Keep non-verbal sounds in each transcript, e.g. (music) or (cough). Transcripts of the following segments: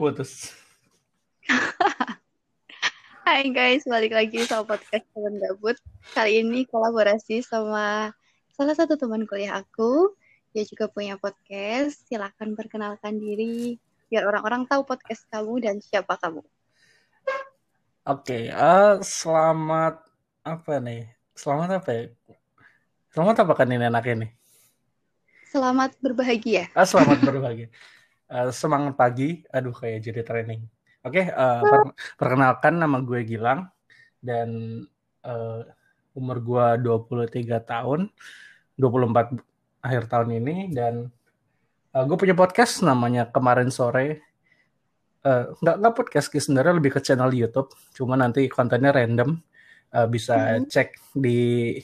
putus. (laughs) Hai guys, balik lagi sama podcast teman gabut. Kali ini kolaborasi sama salah satu teman kuliah aku. Dia juga punya podcast. Silahkan perkenalkan diri biar orang-orang tahu podcast kamu dan siapa kamu. Oke, uh, selamat apa nih? Selamat apa ya? Selamat apa kan ini enaknya nih? Selamat berbahagia. Ah, selamat berbahagia. (laughs) Uh, semangat pagi. Aduh, kayak jadi training. Oke, uh, per perkenalkan nama gue Gilang dan uh, umur gue 23 tahun, 24 akhir tahun ini dan uh, gue punya podcast namanya Kemarin Sore. Uh, nggak nggak podcast sih sebenarnya lebih ke channel YouTube, cuma nanti kontennya random. Uh, bisa hmm. cek di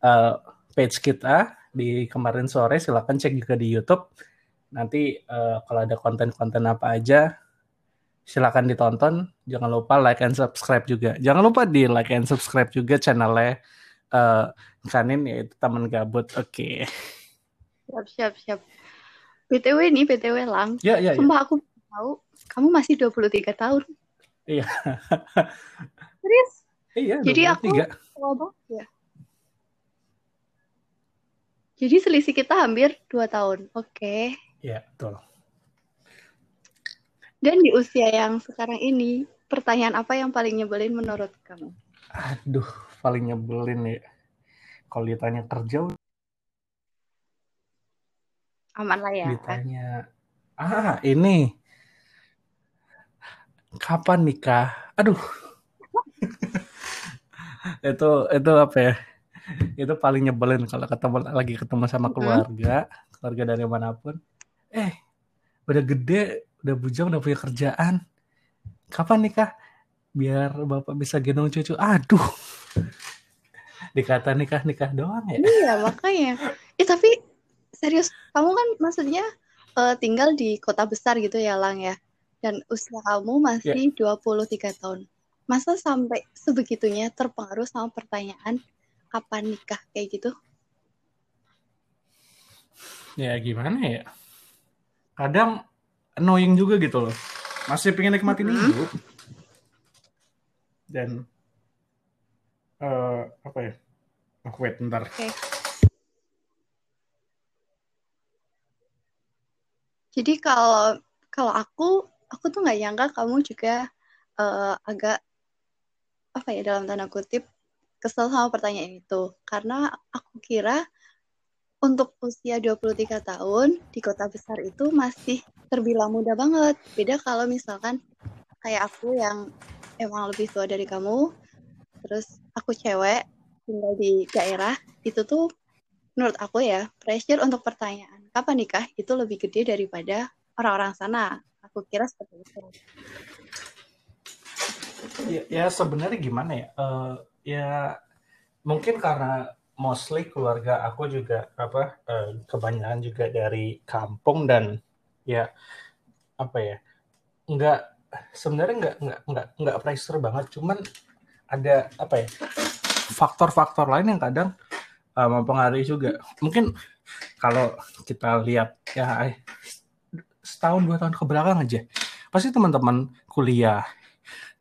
uh, page kita di kemarin sore silahkan cek juga di YouTube nanti uh, kalau ada konten-konten apa aja silakan ditonton. Jangan lupa like and subscribe juga. Jangan lupa di like and subscribe juga channelnya uh, kanin yaitu teman gabut. Oke. Okay. siap siap. Siap btw nih btw lang. Ya, ya, ya. sumpah ya. aku tahu. Kamu masih 23 tahun. Iya. Serius? Iya jadi aku ya. Jadi selisih kita hampir dua tahun. Oke. okay. Iya, betul. Dan di usia yang sekarang ini, pertanyaan apa yang paling nyebelin menurut kamu? Aduh, paling nyebelin ya. Kalau ditanya kerja, aman lah ya. Ditanya, ah ini, kapan nikah? Aduh, (laughs) itu itu apa ya? Itu paling nyebelin kalau ketemu lagi ketemu sama keluarga, hmm? keluarga dari mana pun. Eh, udah gede udah bujang udah punya kerjaan. Kapan nikah? Biar bapak bisa gendong cucu. Aduh. (laughs) Dikata nikah nikah doang ya? Iya makanya. Eh tapi serius kamu kan maksudnya uh, tinggal di kota besar gitu ya lang ya? Dan usia kamu masih yeah. 23 tahun. Masa sampai sebegitunya terpengaruh sama pertanyaan kapan nikah kayak gitu? Ya gimana ya kadang annoying juga gitu loh. Masih pengen nikmatin mm-hmm. hidup. Dan uh, apa ya? Oh, wait, bentar. Okay. Jadi kalau kalau aku aku tuh nggak nyangka kamu juga uh, agak apa ya dalam tanda kutip kesel sama pertanyaan itu karena aku kira untuk usia 23 tahun di kota besar itu masih terbilang muda banget. Beda kalau misalkan kayak aku yang emang lebih tua dari kamu, terus aku cewek tinggal di daerah, itu tuh menurut aku ya, pressure untuk pertanyaan kapan nikah itu lebih gede daripada orang-orang sana. Aku kira seperti itu. Ya, ya sebenarnya gimana ya? Uh, ya mungkin karena mostly keluarga aku juga apa uh, kebanyakan juga dari kampung dan ya apa ya nggak sebenarnya nggak nggak nggak nggak pressure banget. Cuman ada apa ya faktor-faktor lain yang kadang uh, mempengaruhi juga. Mungkin kalau kita lihat ya eh, setahun dua tahun ke belakang aja pasti teman-teman kuliah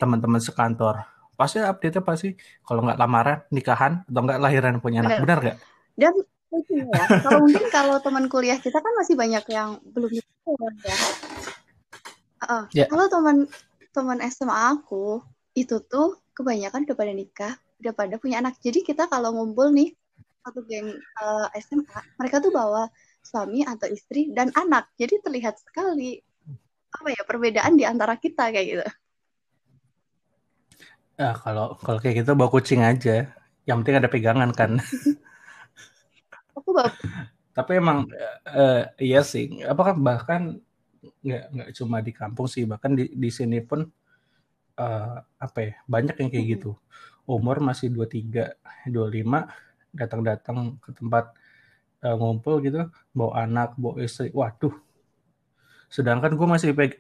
teman-teman sekantor pasti update-nya pasti kalau nggak lamaran nikahan atau nggak lahiran punya anak. Benar nggak? Dan ya kalau mungkin kalau teman kuliah kita kan masih banyak yang belum nikah ya. Uh, yeah. kalau teman teman SMA aku itu tuh kebanyakan udah pada nikah udah pada punya anak. Jadi kita kalau ngumpul nih satu geng uh, eh, SMA mereka tuh bawa suami atau istri dan anak. Jadi terlihat sekali apa ya perbedaan di antara kita kayak gitu Ya, kalau kalau kayak gitu bawa kucing aja. Yang penting ada pegangan kan. (laughs) Aku bawa. Tapi emang uh, iya sih. Apakah bahkan nggak nggak cuma di kampung sih, bahkan di di sini pun uh, apa ya banyak yang kayak gitu. Umur masih 23, 25 datang-datang ke tempat uh, ngumpul gitu, bawa anak, bawa istri. Waduh. Sedangkan gue masih peg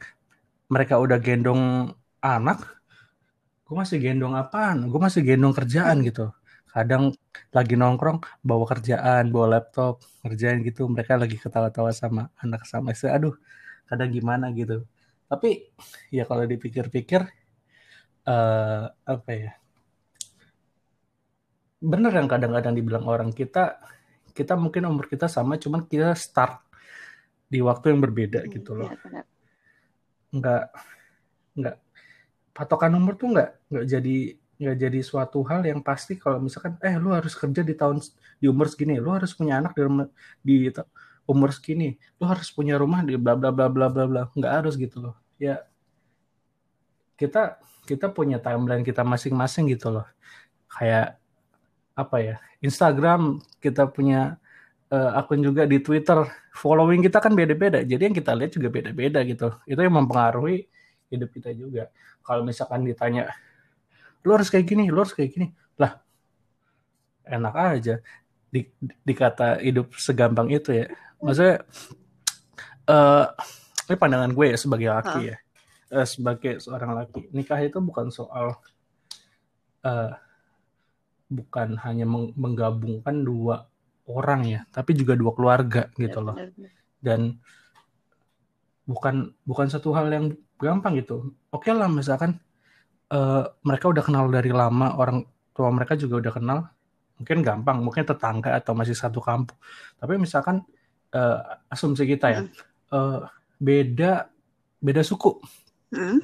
mereka udah gendong anak, gue masih gendong apaan? Gue masih gendong kerjaan gitu. Kadang lagi nongkrong bawa kerjaan bawa laptop kerjaan gitu. Mereka lagi ketawa-tawa sama anak sama istri. Aduh kadang gimana gitu. Tapi ya kalau dipikir-pikir uh, apa ya? Bener yang kadang-kadang dibilang orang kita kita mungkin umur kita sama cuman kita start di waktu yang berbeda hmm, gitu loh. ya, nggak nggak patokan umur tuh nggak nggak jadi nggak jadi suatu hal yang pasti kalau misalkan eh lu harus kerja di tahun di umur segini lu harus punya anak di di umur segini lu harus punya rumah di bla bla bla bla bla bla. Nggak harus gitu loh. Ya kita kita punya timeline kita masing-masing gitu loh. Kayak apa ya Instagram kita punya uh, akun juga di Twitter. Following kita kan beda-beda jadi yang kita lihat juga beda-beda gitu. Itu yang mempengaruhi hidup kita juga. Kalau misalkan ditanya lu harus kayak gini lu harus kayak gini. Lah enak aja. Di, dikata hidup segampang itu ya. Maksudnya uh, ini pandangan gue ya sebagai laki ya. Uh, sebagai seorang laki. Nikah itu bukan soal uh, bukan hanya menggabungkan dua orang ya tapi juga dua keluarga gitu loh. dan bukan bukan satu hal yang gampang gitu oke lah misalkan uh, mereka udah kenal dari lama, orang tua mereka juga udah kenal, mungkin gampang, mungkin tetangga atau masih satu kampung. Tapi misalkan uh, asumsi kita ya, uh, beda beda suku. Hmm.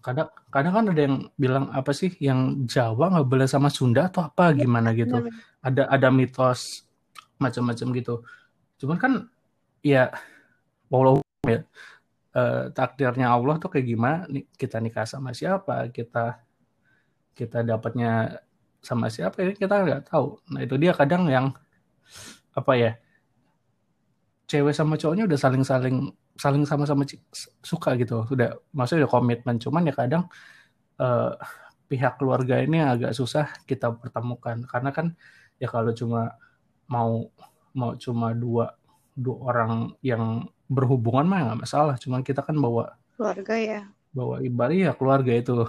Kadang kadang kan ada yang bilang apa sih, yang Jawa nggak boleh sama Sunda atau apa iya, gimana gitu. Ada ada mitos macam-macam gitu. Cuman kan ya walau ya. Uh, takdirnya Allah tuh kayak gimana? Kita nikah sama siapa? Kita kita dapatnya sama siapa? Ya kita nggak tahu. Nah itu dia kadang yang apa ya cewek sama cowoknya udah saling saling saling sama-sama suka gitu. Udah maksudnya udah komitmen. Cuman ya kadang uh, pihak keluarga ini agak susah kita pertemukan. Karena kan ya kalau cuma mau mau cuma dua dua orang yang berhubungan mah nggak masalah. Cuman kita kan bawa keluarga ya. bawa ibadah ya keluarga itu.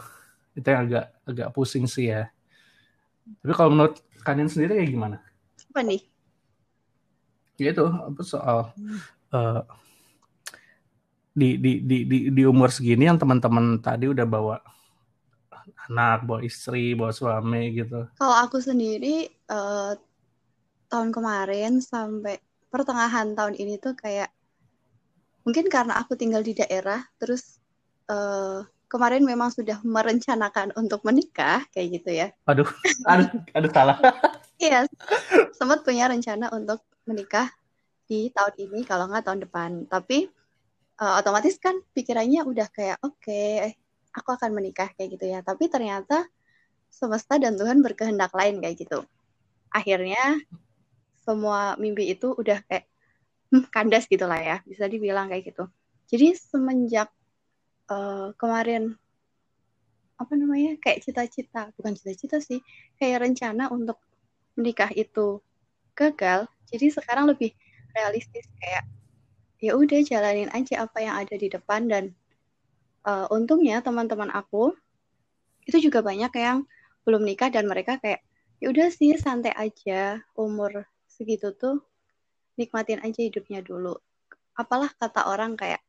Itu yang agak agak pusing sih ya. Tapi kalau menurut kalian sendiri kayak gimana? Apa nih? Ya itu apa soal uh, di, di di di di umur segini yang teman-teman tadi udah bawa anak bawa istri bawa suami gitu. Kalau aku sendiri uh, tahun kemarin sampai pertengahan tahun ini tuh kayak mungkin karena aku tinggal di daerah terus uh, kemarin memang sudah merencanakan untuk menikah kayak gitu ya. Aduh (laughs) aduh aduh salah. Iya sempat punya rencana untuk menikah di tahun ini kalau nggak tahun depan. Tapi uh, otomatis kan pikirannya udah kayak oke okay, aku akan menikah kayak gitu ya. Tapi ternyata semesta dan Tuhan berkehendak lain kayak gitu. Akhirnya semua mimpi itu udah kayak hmm, kandas gitulah ya bisa dibilang kayak gitu. Jadi semenjak uh, kemarin apa namanya kayak cita-cita bukan cita-cita sih kayak rencana untuk menikah itu gagal jadi sekarang lebih realistis kayak ya udah jalanin aja apa yang ada di depan dan uh, untungnya teman-teman aku itu juga banyak yang belum nikah dan mereka kayak ya udah sih santai aja umur segitu tuh nikmatin aja hidupnya dulu. Apalah kata orang kayak,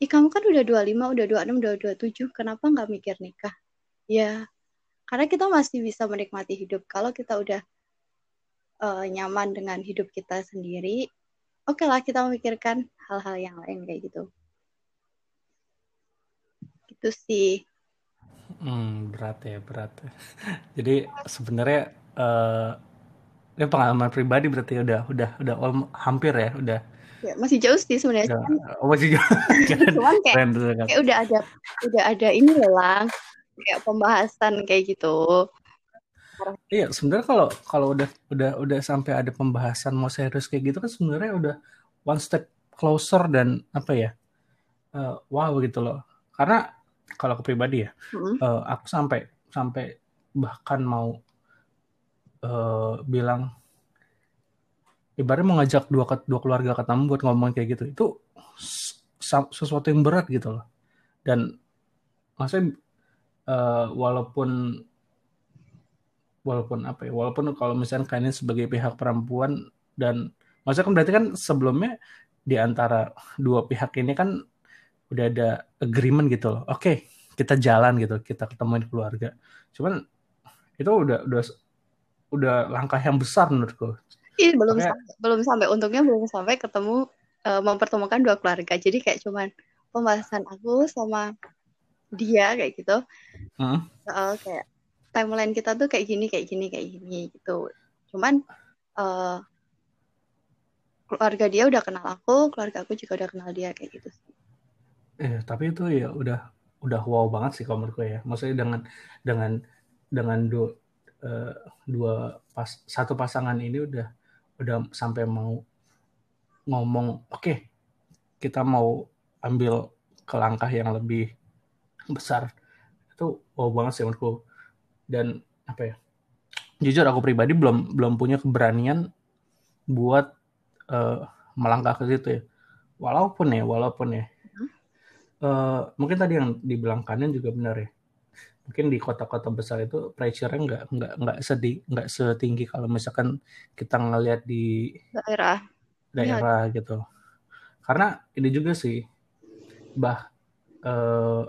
ih kamu kan udah 25, udah 26, udah 27, kenapa nggak mikir nikah? Ya, karena kita masih bisa menikmati hidup. Kalau kita udah uh, nyaman dengan hidup kita sendiri, oke okay lah kita memikirkan hal-hal yang lain kayak gitu. Gitu sih. Hmm, berat ya, berat. (laughs) Jadi sebenarnya uh, ini pengalaman pribadi berarti udah udah udah all, hampir ya udah. Ya, masih jauh sih sebenarnya. Oh, masih jauh. (laughs) Cuman kayak, keren, kayak udah ada udah ada ini lah kayak pembahasan kayak gitu. Iya sebenarnya kalau kalau udah udah udah sampai ada pembahasan mau serius kayak gitu kan sebenarnya udah one step closer dan apa ya uh, wow gitu loh. Karena kalau aku pribadi ya mm -hmm. uh, aku sampai sampai bahkan mau uh, bilang ibaratnya mengajak dua dua keluarga ketemu buat ngomong kayak gitu itu sesuatu yang berat gitu loh. Dan maksudnya uh, walaupun walaupun apa ya walaupun kalau misalnya kalian sebagai pihak perempuan dan maksudnya kan berarti kan sebelumnya di antara dua pihak ini kan udah ada agreement gitu loh. Oke okay, kita jalan gitu kita ketemuin keluarga. Cuman itu udah udah udah langkah yang besar menurutku. Iya belum Makanya, sampai, belum sampai untungnya belum sampai ketemu uh, mempertemukan dua keluarga. Jadi kayak cuman pembahasan aku sama dia kayak gitu. Hmm? soal kayak timeline kita tuh kayak gini kayak gini kayak gini gitu. Cuman uh, keluarga dia udah kenal aku keluarga aku juga udah kenal dia kayak gitu. Eh tapi itu ya udah udah wow banget sih kalau menurutku ya. Maksudnya dengan dengan dengan dua uh, dua pas satu pasangan ini udah udah sampai mau ngomong oke okay, kita mau ambil ke langkah yang lebih besar. Itu wow banget sih menurutku. Dan apa ya jujur aku pribadi belum belum punya keberanian buat uh, melangkah ke situ ya. Walaupun ya walaupun ya. Uh, mungkin tadi yang dibilang kanan juga benar ya mungkin di kota-kota besar itu pressure-nya nggak nggak nggak sedih nggak setinggi kalau misalkan kita ngelihat di daerah daerah ya. gitu karena ini juga sih bah uh,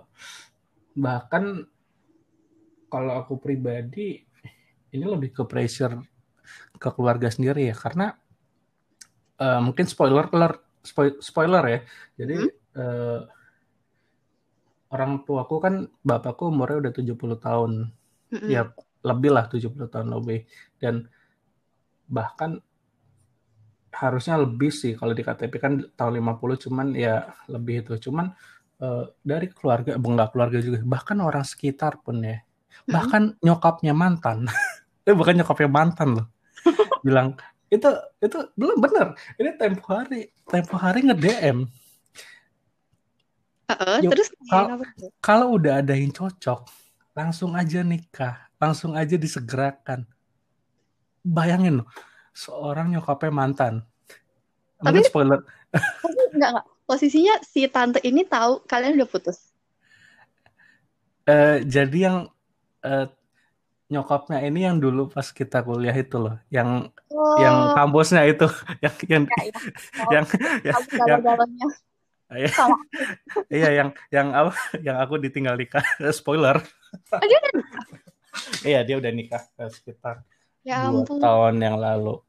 bahkan kalau aku pribadi ini lebih ke pressure ke keluarga sendiri ya karena uh, mungkin spoiler spoiler ya jadi hmm? uh, orang tuaku kan bapakku umurnya udah 70 tahun. Hmm. ya lebih lah 70 tahun lebih. Dan bahkan harusnya lebih sih kalau di KTP kan tahun 50 cuman ya lebih itu. Cuman uh, dari keluarga enggak keluarga juga bahkan orang sekitar pun ya. Bahkan nyokapnya mantan. (laughs) Eh bukan nyokapnya mantan loh. (laughs) Bilang itu itu belum bener. Ini tempo hari tempo hari nge DM terus kalau udah ada yang cocok langsung aja nikah langsung aja disegerakan. Bayangin loh seorang nyokapnya mantan. Tapi spoiler. (laughs) enggak enggak. Posisinya si tante ini tahu kalian udah putus? Uh, jadi yang uh, nyokapnya ini yang dulu pas kita kuliah itu loh, yang oh. yang kampusnya itu, (laughs) yang yang ya, ya. yang yang, yang, yang Iya, (laughs) iya yang yang apa (laughs) yang aku ditinggal nikah (laughs) spoiler. Oh, dia udah nikah? iya dia udah nikah sekitar ya, dua tahun yang lalu.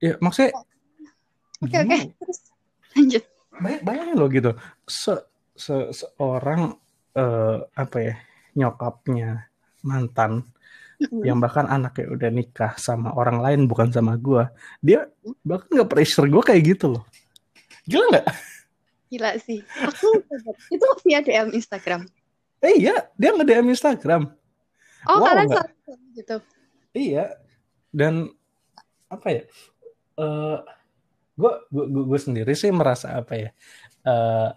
Ya maksudnya. Oke okay, oke. Okay. lanjut. bayangin loh gitu, se, se seorang uh, apa ya nyokapnya mantan yang bahkan anaknya udah nikah sama orang lain bukan sama gue dia bahkan nggak pressure gue kayak gitu loh gila nggak gila sih. Aku itu via DM Instagram. Eh iya. Dia nge DM Instagram. Oh wow, kalian gitu? Iya. Dan apa ya uh, gue gue sendiri sih merasa apa ya uh,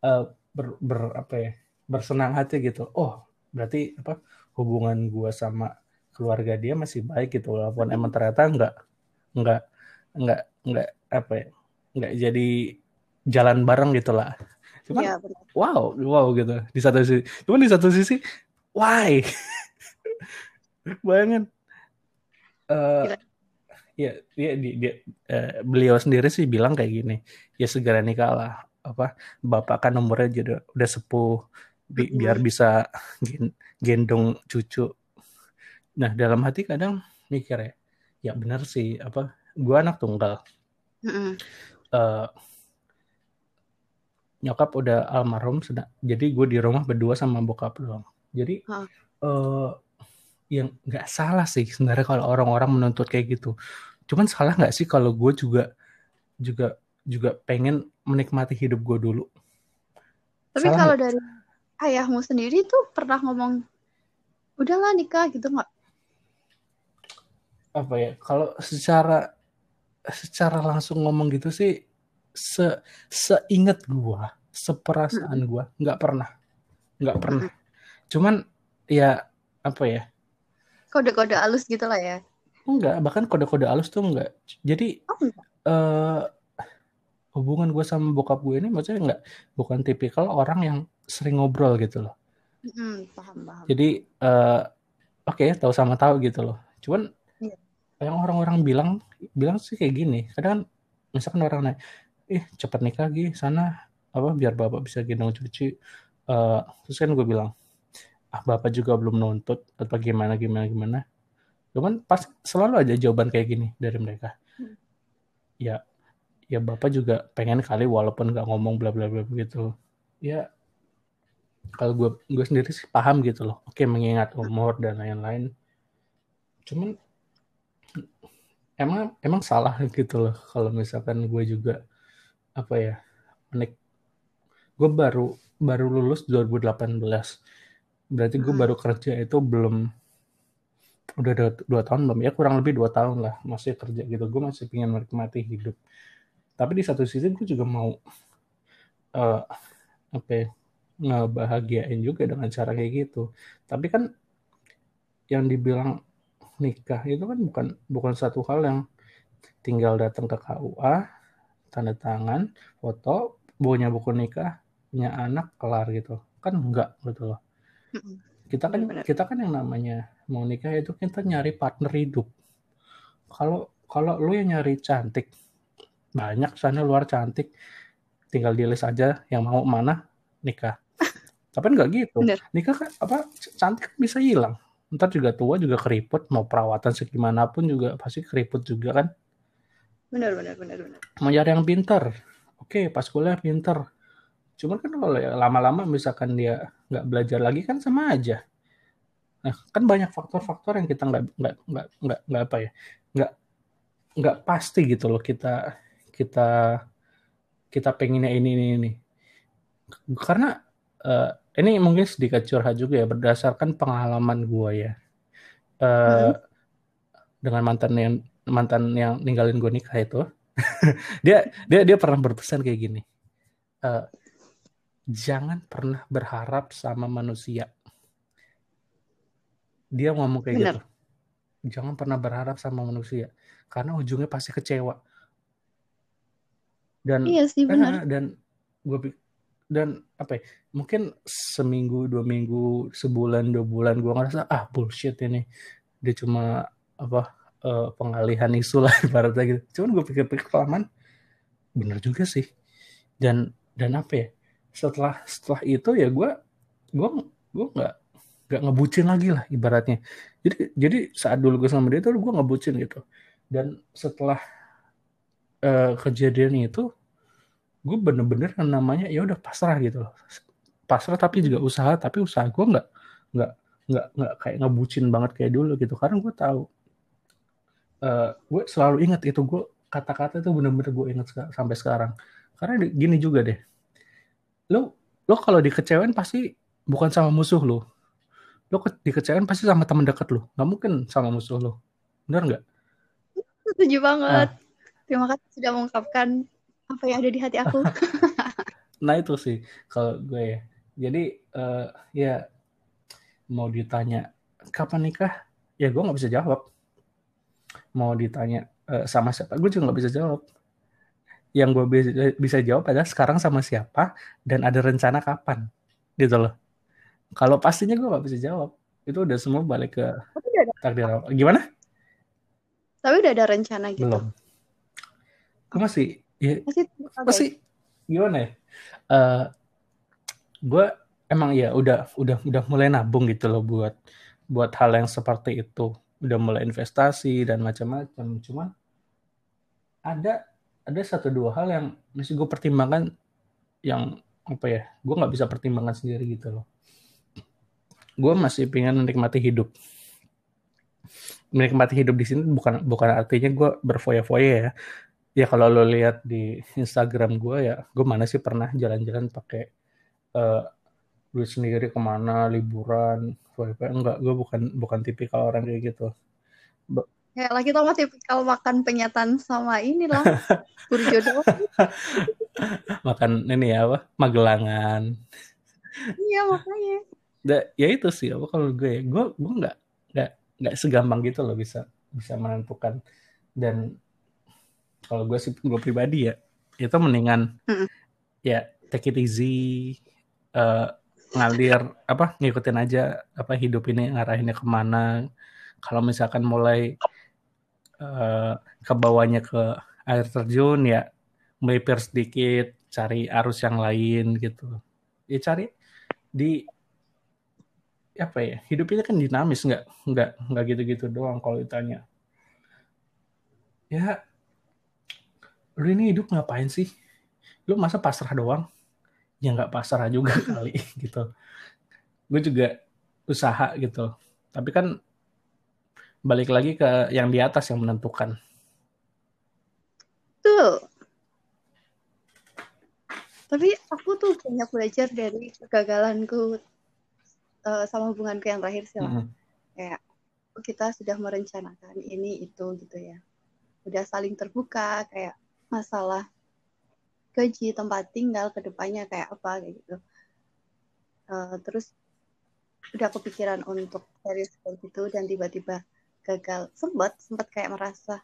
uh, ber, ber apa ya bersenang hati gitu. Oh berarti apa hubungan gue sama keluarga dia masih baik gitu walaupun emang ternyata nggak nggak nggak nggak apa ya nggak jadi jalan bareng gitu lah. Cuman ya, wow wow gitu. Di satu sisi cuman di satu sisi why? (laughs) Bayangin. Uh, ya dia, dia, dia uh, beliau sendiri sih bilang kayak gini ya segera nikah lah. Apa bapak kan umurnya juga udah sepuh bi biar bisa gendong cucu. Nah dalam hati kadang mikir ya, ya benar sih apa, gue anak tunggal. Mm -hmm. uh, nyokap udah almarhum, sedang, jadi gue di rumah berdua sama bokap doang. Jadi huh. uh, yang nggak salah sih sebenarnya kalau orang-orang menuntut kayak gitu. Cuman salah nggak sih kalau gue juga juga juga pengen menikmati hidup gue dulu. Tapi kalau dari ayahmu sendiri tuh pernah ngomong udahlah nikah gitu nggak? Apa ya? Kalau secara secara langsung ngomong gitu sih se seingat gua, seperasaan gua nggak pernah. nggak pernah. Cuman ya apa ya? Kode-kode halus gitu lah ya. Enggak, bahkan kode-kode halus tuh enggak. Jadi oh, enggak. Uh, hubungan gue sama bokap gue ini maksudnya enggak bukan tipikal orang yang sering ngobrol gitu loh. Hmm, paham, paham. Jadi uh, oke okay, tahu sama tahu gitu loh. Cuman yeah. yang orang-orang bilang bilang sih kayak gini. Kadang kan misalkan orang naik, ih cepet nikah lagi sana. Apa biar bapak bisa gendong cuci. Uh, terus kan gue bilang ah bapak juga belum nuntut atau gimana gimana gimana. Cuman pas selalu aja jawaban kayak gini dari mereka. Hmm. ya ya bapak juga pengen kali walaupun nggak ngomong bla bla bla gitu ya kalau gue gue sendiri sih paham gitu loh. Oke mengingat umur dan lain-lain. Cuman emang emang salah gitu loh kalau misalkan gue juga apa ya menik. Gue baru baru lulus 2018 berarti gue hmm. baru kerja itu belum udah dua, dua tahun belum? Ya kurang lebih dua tahun lah masih kerja gitu. Gue masih pengen menikmati hidup. Tapi di satu sisi gue juga mau uh, apa ya, ngebahagiain juga dengan cara kayak gitu. Tapi kan yang dibilang nikah itu kan bukan bukan satu hal yang tinggal datang ke KUA tanda tangan foto punya buku nikah punya anak kelar gitu. Kan enggak gitu loh. Kita kan kita kan yang namanya mau nikah itu kita nyari partner hidup. Kalau kalau lu yang nyari cantik banyak sana luar cantik tinggal di list aja yang mau mana nikah. (laughs) Tapi enggak gitu. Bener. nikah kan apa cantik bisa hilang. Ntar juga tua juga keriput mau perawatan segimanapun juga pasti keriput juga kan benar benar benar benar. Mau cari yang pintar. Oke pas kuliah pintar. Cuman kan kalau ya lama-lama misalkan dia nggak belajar lagi kan sama aja. Nah kan banyak faktor-faktor yang kita nggak nggak nggak nggak nggak apa ya nggak nggak pasti gitu loh kita kita kita pengennya ini ini ini. Karena uh, ini mungkin sedikit curhat juga ya berdasarkan pengalaman gue ya. Uh, hmm. dengan mantan yang mantan yang ninggalin gue nikah itu (laughs) dia dia dia pernah berpesan kayak gini uh, jangan pernah berharap sama manusia dia ngomong kayak Bener. gitu jangan pernah berharap sama manusia karena ujungnya pasti kecewa dan iya sih, benar. dan gue dan apa ya, mungkin seminggu dua minggu sebulan dua bulan gue ngerasa ah bullshit ini dia cuma apa uh, pengalihan isu lah (laughs) ibaratnya gitu. Cuman gue pikir-pikir kelamaan bener juga sih. Dan dan apa ya? Setelah setelah itu ya gue gue gue nggak nggak ngebucin lagi lah ibaratnya. Jadi jadi saat dulu gue sama dia tuh gue ngebucin gitu. Dan setelah uh, kejadian itu gue bener-bener yang namanya ya udah pasrah gitu loh. Pasrah tapi juga usaha tapi usaha gue nggak nggak nggak nggak kayak ngebucin banget kayak dulu gitu. Karena gue tahu uh, gue selalu ingat itu gue kata-kata itu bener-bener gue ingat sampai sekarang. Karena gini juga deh. Lo lo kalau dikecewain pasti bukan sama musuh lo lo dikecewain pasti sama teman dekat lo nggak mungkin sama musuh lo benar nggak? Setuju banget. Nah. terima kasih sudah mengungkapkan apa yang ada di hati aku. (laughs) Nah itu sih kalau gue ya. Jadi uh, ya mau ditanya kapan nikah? Ya gue nggak bisa jawab mau ditanya uh, sama siapa? Gue juga nggak bisa jawab. Yang gue bisa, bisa jawab adalah sekarang sama siapa dan ada rencana kapan gitu loh. Kalau pastinya gue nggak bisa jawab. Itu udah semua balik ke takdir gimana? Tapi udah ada rencana gitu. Belum. Gue masih ya masih masih gimana ya? Uh, gue emang ya udah udah udah mulai nabung gitu loh buat buat hal yang seperti itu udah mulai investasi dan macam-macam. Cuman ada ada satu dua hal yang masih gue pertimbangkan yang apa ya gue nggak bisa pertimbangkan sendiri gitu loh. Gue masih pengen menikmati hidup. Menikmati hidup di sini bukan bukan artinya gue berfoya-foya ya. Ya kalau lo lihat di Instagram gue ya gue mana sih pernah jalan-jalan pakai uh, duit sendiri ke mana liburan enggak gue bukan bukan tipikal orang kayak gitu. Ya lagi tau tipikal makan penyataan sama ini loh (laughs) jodoh. Makan ini ya apa? Magelangan. Iya makanya. Da, ya itu sih apa kalau gue ya, gue gue nggak nggak nggak segampang gitu loh bisa bisa menentukan. Dan kalau gue sih gue pribadi ya itu mendingan mm ya take it easy uh, ngalir apa ngikutin aja apa hidup ini ngarahinnya ke mana. Kalau misalkan mulai uh, ke bawahnya ke air terjun ya melipir sedikit cari arus yang lain gitu. Ya cari di apa ya hidup itu kan dinamis nggak nggak nggak gitu-gitu doang kalau ditanya. Ya lu ini hidup ngapain sih? Lu masa pasrah doang ya nggak pasrah juga (laughs) kali gitu gue juga usaha gitu tapi kan balik lagi ke yang di atas yang menentukan tuh tapi aku tuh banyak belajar dari kegagalanku uh, sama hubunganku yang terakhir sih lah. Mm -hmm. Kayak oh, kita sudah merencanakan ini itu gitu ya. Udah saling terbuka kayak masalah gaji tempat tinggal ke depannya kayak apa kayak gitu. Uh, terus udah kepikiran untuk serius kayak gitu dan tiba-tiba gagal. Sempat sempat kayak merasa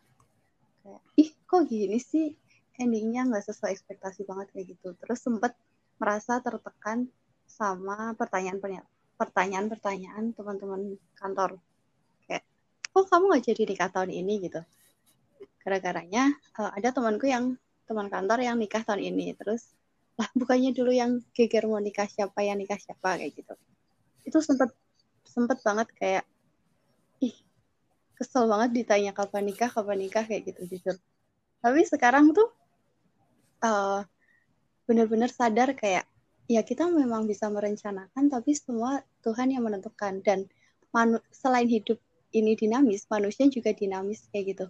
kayak ih kok gini sih? Endingnya nggak sesuai ekspektasi banget kayak gitu. Terus sempat merasa tertekan sama pertanyaan-pertanyaan pertanyaan-pertanyaan teman-teman kantor. Kayak kok kamu nggak jadi nikah tahun ini? gitu. Gara-garanya uh, ada temanku yang teman kantor yang nikah tahun ini. Terus lah bukannya dulu yang geger mau nikah siapa yang nikah siapa kayak gitu. Itu sempet sempet banget kayak ih kesel banget ditanya kapan nikah kapan nikah kayak gitu jujur. Tapi sekarang tuh uh, bener-bener sadar kayak ya kita memang bisa merencanakan tapi semua Tuhan yang menentukan. Dan manu selain hidup ini dinamis manusia juga dinamis kayak gitu.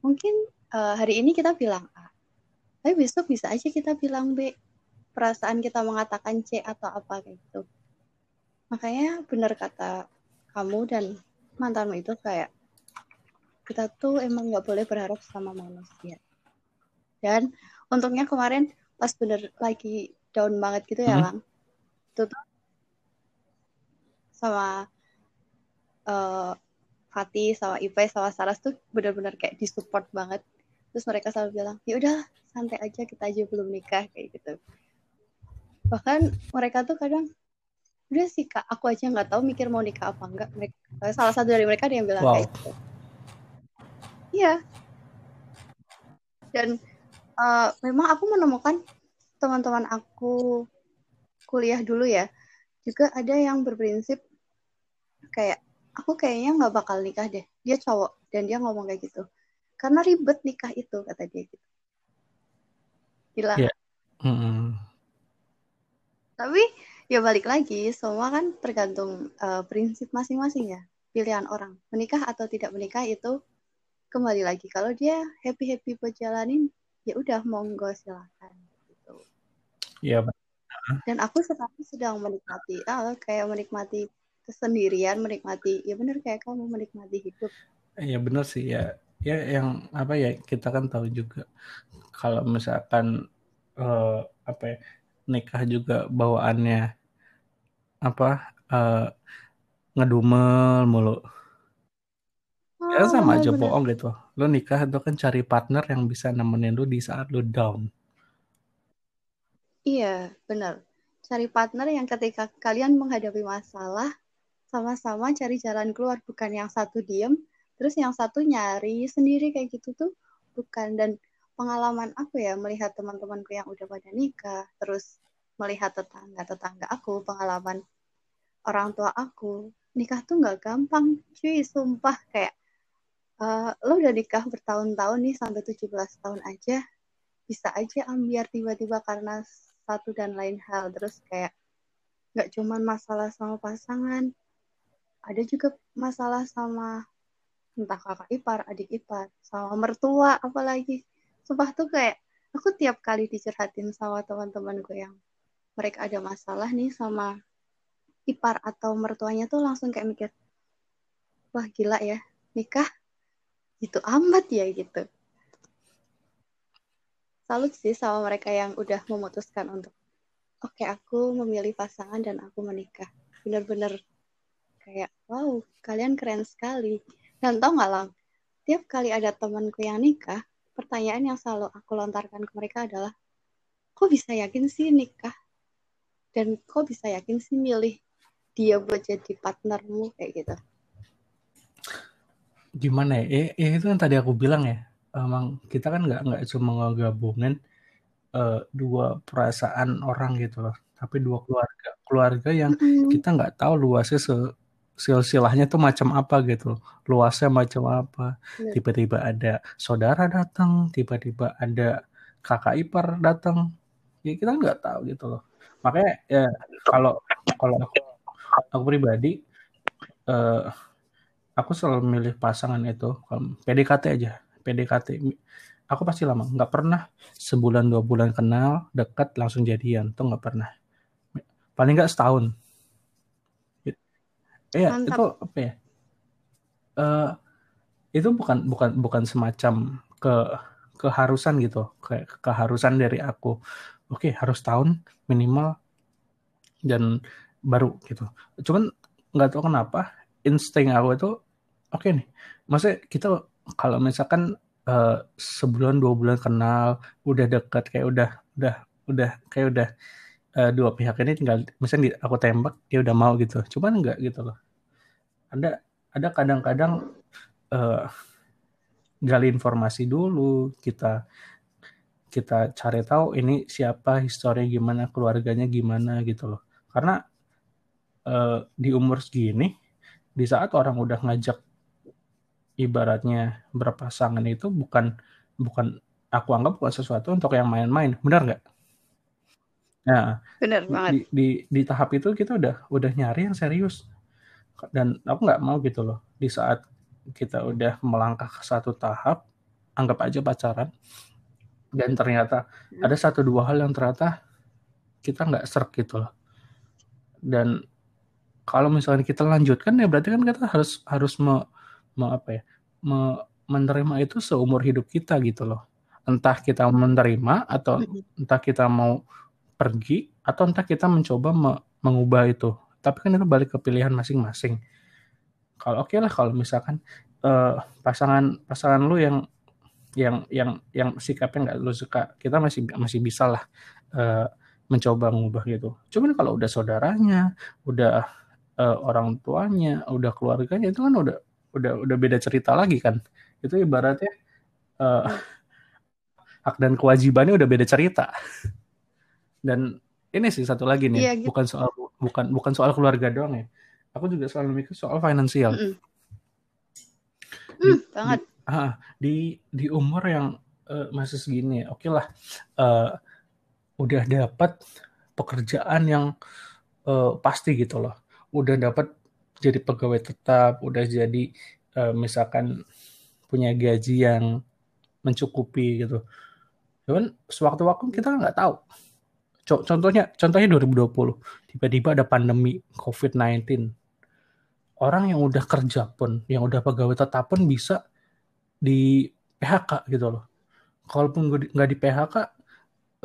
Mungkin uh, hari ini kita bilang tapi besok bisa aja kita bilang B perasaan kita mengatakan C atau apa kayak gitu makanya benar kata kamu dan mantanmu itu kayak kita tuh emang nggak boleh berharap sama manusia dan untungnya kemarin pas bener lagi down banget gitu ya, hmm. Lang. Itu tuh sama uh, Fatih, sama Ipe, sama Saras tuh benar-benar kayak disupport banget. Terus mereka selalu bilang, ya udah santai aja kita aja belum nikah kayak gitu. Bahkan mereka tuh kadang udah sih kak, aku aja nggak tahu mikir mau nikah apa enggak. Mereka, salah satu dari mereka dia yang bilang wow. kayak gitu. Iya. Dan uh, memang aku menemukan teman-teman aku kuliah dulu ya juga ada yang berprinsip kayak aku kayaknya nggak bakal nikah deh dia cowok dan dia ngomong kayak gitu karena ribet nikah itu kata dia gitu gila yeah. mm -hmm. tapi ya balik lagi semua kan tergantung uh, prinsip masing-masing ya pilihan orang menikah atau tidak menikah itu kembali lagi kalau dia happy happy buat jalanin ya udah monggo silakan Iya. Dan aku sekarang sedang menikmati, ah, kayak menikmati kesendirian, menikmati, ya benar kayak kamu menikmati hidup. Iya benar sih ya. Ya yang apa ya kita kan tahu juga kalau misalkan uh, apa ya nikah juga bawaannya apa uh, ngedumel mulu. Oh, ya sama aja bener. bohong gitu. Lo nikah itu kan cari partner yang bisa nemenin lu di saat lu down. Iya, benar. Cari partner yang ketika kalian menghadapi masalah, sama-sama cari jalan keluar, bukan yang satu diem, terus yang satu nyari sendiri kayak gitu tuh, bukan. Dan pengalaman aku ya, melihat teman-temanku yang udah pada nikah, terus melihat tetangga-tetangga aku, pengalaman orang tua aku, nikah tuh nggak gampang, cuy, sumpah kayak uh, lo udah nikah bertahun-tahun nih sampai 17 tahun aja bisa aja ambiar tiba-tiba karena satu dan lain hal terus kayak nggak cuman masalah sama pasangan ada juga masalah sama entah kakak ipar adik ipar sama mertua apalagi. Sumpah tuh kayak aku tiap kali dicurhatin sama teman-teman gue yang mereka ada masalah nih sama ipar atau mertuanya tuh langsung kayak mikir wah gila ya nikah gitu amat ya gitu. Salut sih sama mereka yang udah memutuskan untuk oke okay, aku memilih pasangan dan aku menikah. Bener-bener kayak wow kalian keren sekali dan tau nggak lang? Tiap kali ada temanku yang nikah pertanyaan yang selalu aku lontarkan ke mereka adalah kok bisa yakin sih nikah? Dan kok bisa yakin sih milih dia buat jadi partnermu? Kayak gitu. Gimana ya? Eh, eh itu yang tadi aku bilang ya. Emang kita kan nggak nggak cuma ngegabungin uh, dua perasaan orang gitu loh. Tapi dua keluarga. Keluarga yang mm -hmm. kita nggak tahu luasnya se silsilahnya tuh macam apa gitu luasnya macam apa. Tiba-tiba ada saudara datang tiba-tiba ada kakak ipar datang. Ya kita nggak tahu gitu loh. Makanya ya kalau kalau aku, aku pribadi uh, aku selalu milih pasangan itu PDKT aja PDKT aku pasti lama nggak pernah sebulan dua bulan kenal dekat langsung jadian tuh nggak pernah. Paling nggak setahun Iya, itu apa ya? Uh, itu bukan bukan bukan semacam ke keharusan gitu, kayak keharusan dari aku. Oke, okay, harus tahun minimal dan baru gitu. Cuman nggak tahu kenapa insting aku itu oke okay nih. Maksudnya kita kalau misalkan uh, sebulan dua bulan kenal, udah dekat kayak udah udah udah kayak udah uh, dua pihak ini tinggal misalnya aku tembak dia udah mau gitu. Cuman enggak gitu loh ada ada kadang-kadang uh, gali informasi dulu kita kita cari tahu ini siapa historinya gimana keluarganya gimana gitu loh. Karena uh, di umur segini di saat orang udah ngajak ibaratnya berpasangan itu bukan bukan aku anggap bukan sesuatu untuk yang main-main benar nggak? Nah, benar banget. Di, di, di tahap itu kita udah udah nyari yang serius dan aku nggak mau gitu loh. Di saat kita udah melangkah ke satu tahap anggap aja pacaran dan ternyata ada satu dua hal yang ternyata kita nggak serk gitu loh. Dan kalau misalnya kita lanjutkan ya berarti kan kita harus harus me, me apa ya me, menerima itu seumur hidup kita gitu loh. Entah kita menerima atau entah kita mau pergi atau entah kita mencoba me, mengubah itu tapi kan itu balik ke pilihan masing-masing. Kalau oke okay lah kalau misalkan uh, pasangan pasangan lu yang yang yang yang sikapnya nggak lu suka kita masih masih bisa lah uh, mencoba mengubah gitu. Cuman kalau udah saudaranya udah uh, orang tuanya udah keluarganya itu kan udah udah udah beda cerita lagi kan. Itu ibaratnya uh, hak dan kewajibannya udah beda cerita. Dan ini sih satu lagi nih, iya, gitu. bukan soal bukan bukan soal keluarga doang ya. Aku juga selalu mikir soal finansial. Mm -mm. Di, mm, banget. Di, ah, di di umur yang uh, masih segini, oke okay lah, uh, udah dapat pekerjaan yang uh, pasti gitu loh, udah dapat jadi pegawai tetap, udah jadi uh, misalkan punya gaji yang mencukupi gitu. Cuman sewaktu-waktu kita nggak tahu Contohnya contohnya 2020 tiba-tiba ada pandemi COVID-19. Orang yang udah kerja pun, yang udah pegawai tetap pun bisa di PHK gitu loh. Kalaupun nggak di PHK,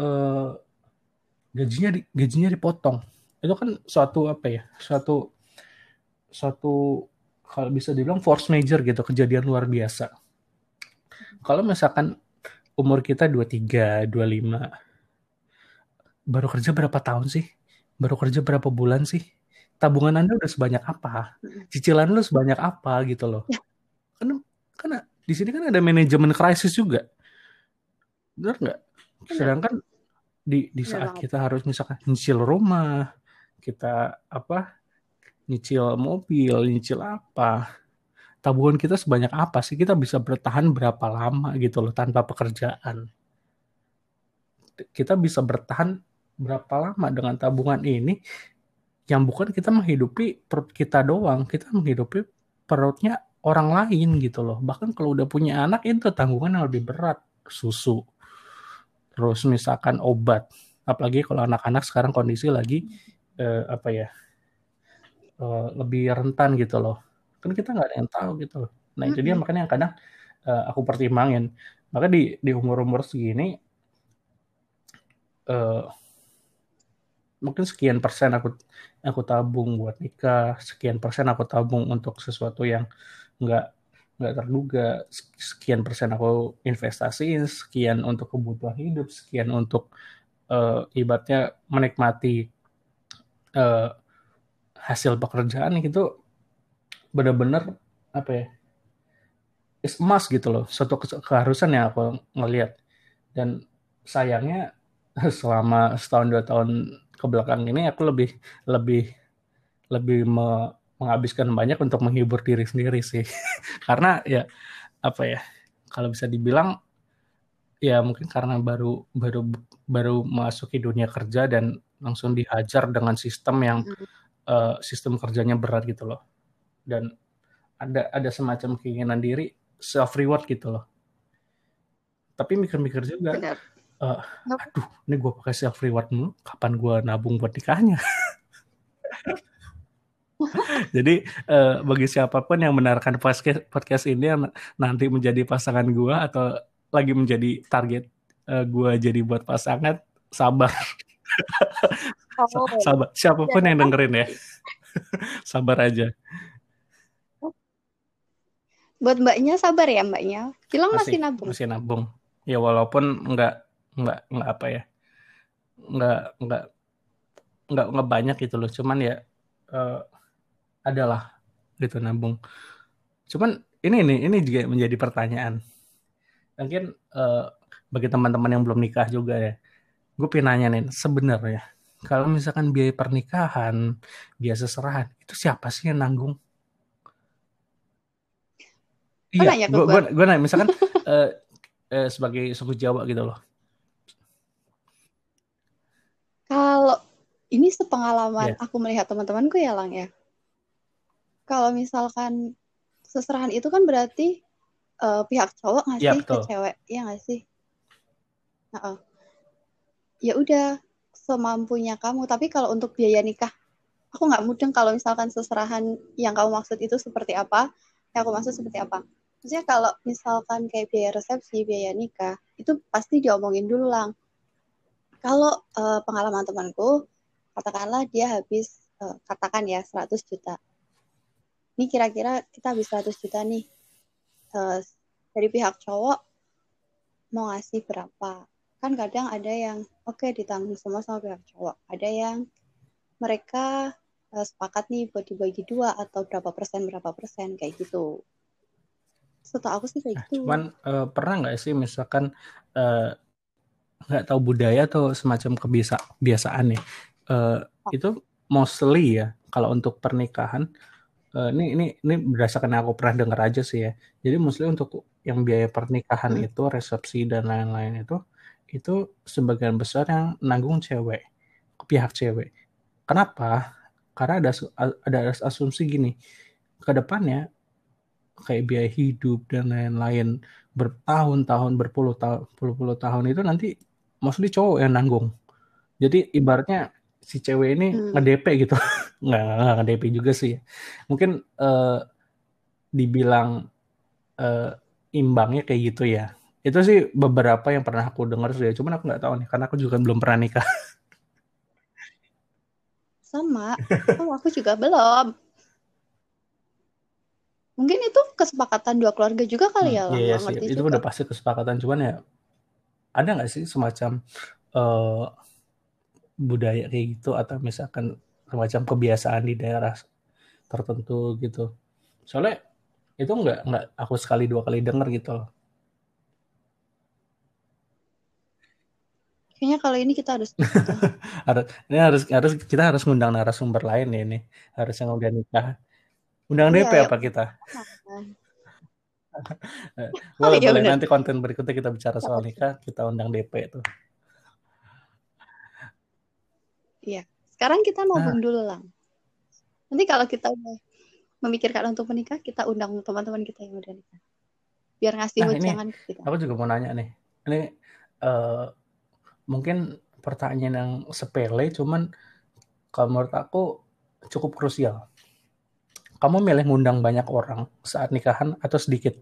eh, gajinya di, gajinya dipotong. Itu kan suatu apa ya? Suatu suatu kalau bisa dibilang force major gitu, kejadian luar biasa. Kalau misalkan umur kita 23, 25, baru kerja berapa tahun sih? Baru kerja berapa bulan sih? Tabungan Anda udah sebanyak apa? Cicilan lu sebanyak apa gitu loh. Ya. Karena karena di sini kan ada manajemen krisis juga. Benar nggak? Sedangkan di di saat kita harus misalkan nyicil rumah, kita apa? Nyicil mobil, nyicil apa? Tabungan kita sebanyak apa sih? Kita bisa bertahan berapa lama gitu loh tanpa pekerjaan? Kita bisa bertahan berapa lama dengan tabungan ini yang bukan kita menghidupi perut kita doang, kita menghidupi perutnya orang lain gitu loh. Bahkan kalau udah punya anak itu tanggungan yang lebih berat, susu. Terus misalkan obat. Apalagi kalau anak-anak sekarang kondisi lagi eh, apa ya? Eh, lebih rentan gitu loh. Kan kita nggak ada yang tahu gitu loh. Nah, itu dia makanya yang kadang eh, aku pertimbangin. Maka di di umur-umur segini eh, mungkin sekian persen aku aku tabung buat nikah, sekian persen aku tabung untuk sesuatu yang nggak nggak terduga, sekian persen aku investasiin, sekian untuk kebutuhan hidup, sekian untuk uh, ibaratnya menikmati uh, hasil pekerjaan itu benar-benar apa ya is emas gitu loh suatu keharusan yang aku ngelihat. Dan sayangnya (laughs) selama setahun dua tahun ke belakang ini aku lebih lebih lebih me, menghabiskan banyak untuk menghibur diri sendiri sih. (laughs) Karena ya apa ya kalau bisa dibilang ya mungkin karena baru baru baru masuki dunia kerja dan langsung dihajar dengan sistem yang mm. uh, sistem kerjanya berat gitu loh. Dan ada ada semacam keinginan diri self reward gitu loh. Tapi mikir-mikir juga uh, aduh ini gue pakai self reward dulu kapan gue nabung buat nikahnya? (laughs) Jadi uh, bagi siapa pun yang mendengarkan podcast podcast ini yang nanti menjadi pasangan gue atau lagi menjadi target uh, gue jadi buat pasangan sabar. Oh. sabar. Siapa pun yang dengerin ya. sabar aja. Buat mbaknya sabar ya mbaknya. Bilang masih, masih nabung. masih nabung. Ya walaupun nggak nggak nggak apa ya nggak nggak nggak nggak banyak gitu loh. Cuman ya uh, adalah gitu nabung. Cuman ini ini ini juga menjadi pertanyaan. Mungkin uh, bagi teman-teman yang belum nikah juga ya gue pengen nanya nih sebenarnya kalau misalkan biaya pernikahan biaya seserahan itu siapa sih yang nanggung? Iya gue gue nanya misalkan uh, (laughs) uh, sebagai suku Jawa gitu loh Kalau ini sepengalaman yeah. aku melihat teman-temanku ya Lang ya. Kalau misalkan seserahan itu kan berarti uh, pihak cowok ngasih yeah, ke cewek, ya nggak sih? Nah, uh. Ya udah semampunya kamu. Tapi kalau untuk biaya nikah, aku nggak mudeng kalau misalkan seserahan yang kamu maksud itu seperti apa, yang aku maksud seperti apa. Maksudnya kalau misalkan kayak biaya resepsi, biaya nikah, itu pasti diomongin dulu lang kalau uh, pengalaman temanku, katakanlah dia habis, uh, katakan ya 100 juta. Ini kira-kira kita habis 100 juta nih. Uh, dari pihak cowok mau ngasih berapa. Kan kadang ada yang oke okay, ditanggung semua sama pihak cowok. Ada yang mereka uh, sepakat nih buat dibagi dua atau berapa persen berapa persen kayak gitu. Setahu aku sih kayak gitu. Cuman uh, pernah nggak sih misalkan uh, nggak tahu budaya atau semacam kebiasa kebiasaan ya uh, itu mostly ya kalau untuk pernikahan uh, ini ini ini berdasarkan yang aku pernah dengar aja sih ya jadi mostly untuk yang biaya pernikahan hmm. itu resepsi dan lain-lain itu itu sebagian besar yang nanggung cewek pihak cewek kenapa karena ada ada asumsi gini ke depannya kayak biaya hidup dan lain-lain bertahun-tahun berpuluh tahun puluh-puluh tahun itu nanti mostly cowok yang nanggung. Jadi ibaratnya si cewek ini hmm. nge-DP gitu. (laughs) nggak, nggak nge-DP juga sih. Mungkin uh, dibilang uh, imbangnya kayak gitu ya. Itu sih beberapa yang pernah aku dengar sih. Cuman aku nggak tahu nih, karena aku juga belum pernah nikah. (laughs) Sama. Oh, aku juga belum. Mungkin itu kesepakatan dua keluarga juga kali hmm, ya. Iya, iya sih. Itu juga. udah pasti kesepakatan. Cuman ya ada nggak sih semacam uh, budaya kayak gitu atau misalkan semacam kebiasaan di daerah tertentu gitu soalnya itu nggak nggak aku sekali dua kali denger gitu loh kayaknya kalau ini kita harus (laughs) harus ini harus harus kita harus ngundang narasumber lain ya ini harus yang udah nikah undang iya, DP ya. apa kita (laughs) boleh, oh, iya boleh. Nanti konten berikutnya kita bicara soal nikah, kita undang DP itu. Iya. Sekarang kita mau nah. dulu lang. Nanti kalau kita udah memikirkan untuk menikah, kita undang teman-teman kita yang udah nikah. Biar ngasih nah, jangan ke kita. Aku juga mau nanya nih. Ini uh, mungkin pertanyaan yang sepele, cuman kalau menurut aku cukup krusial kamu milih ngundang banyak orang saat nikahan atau sedikit?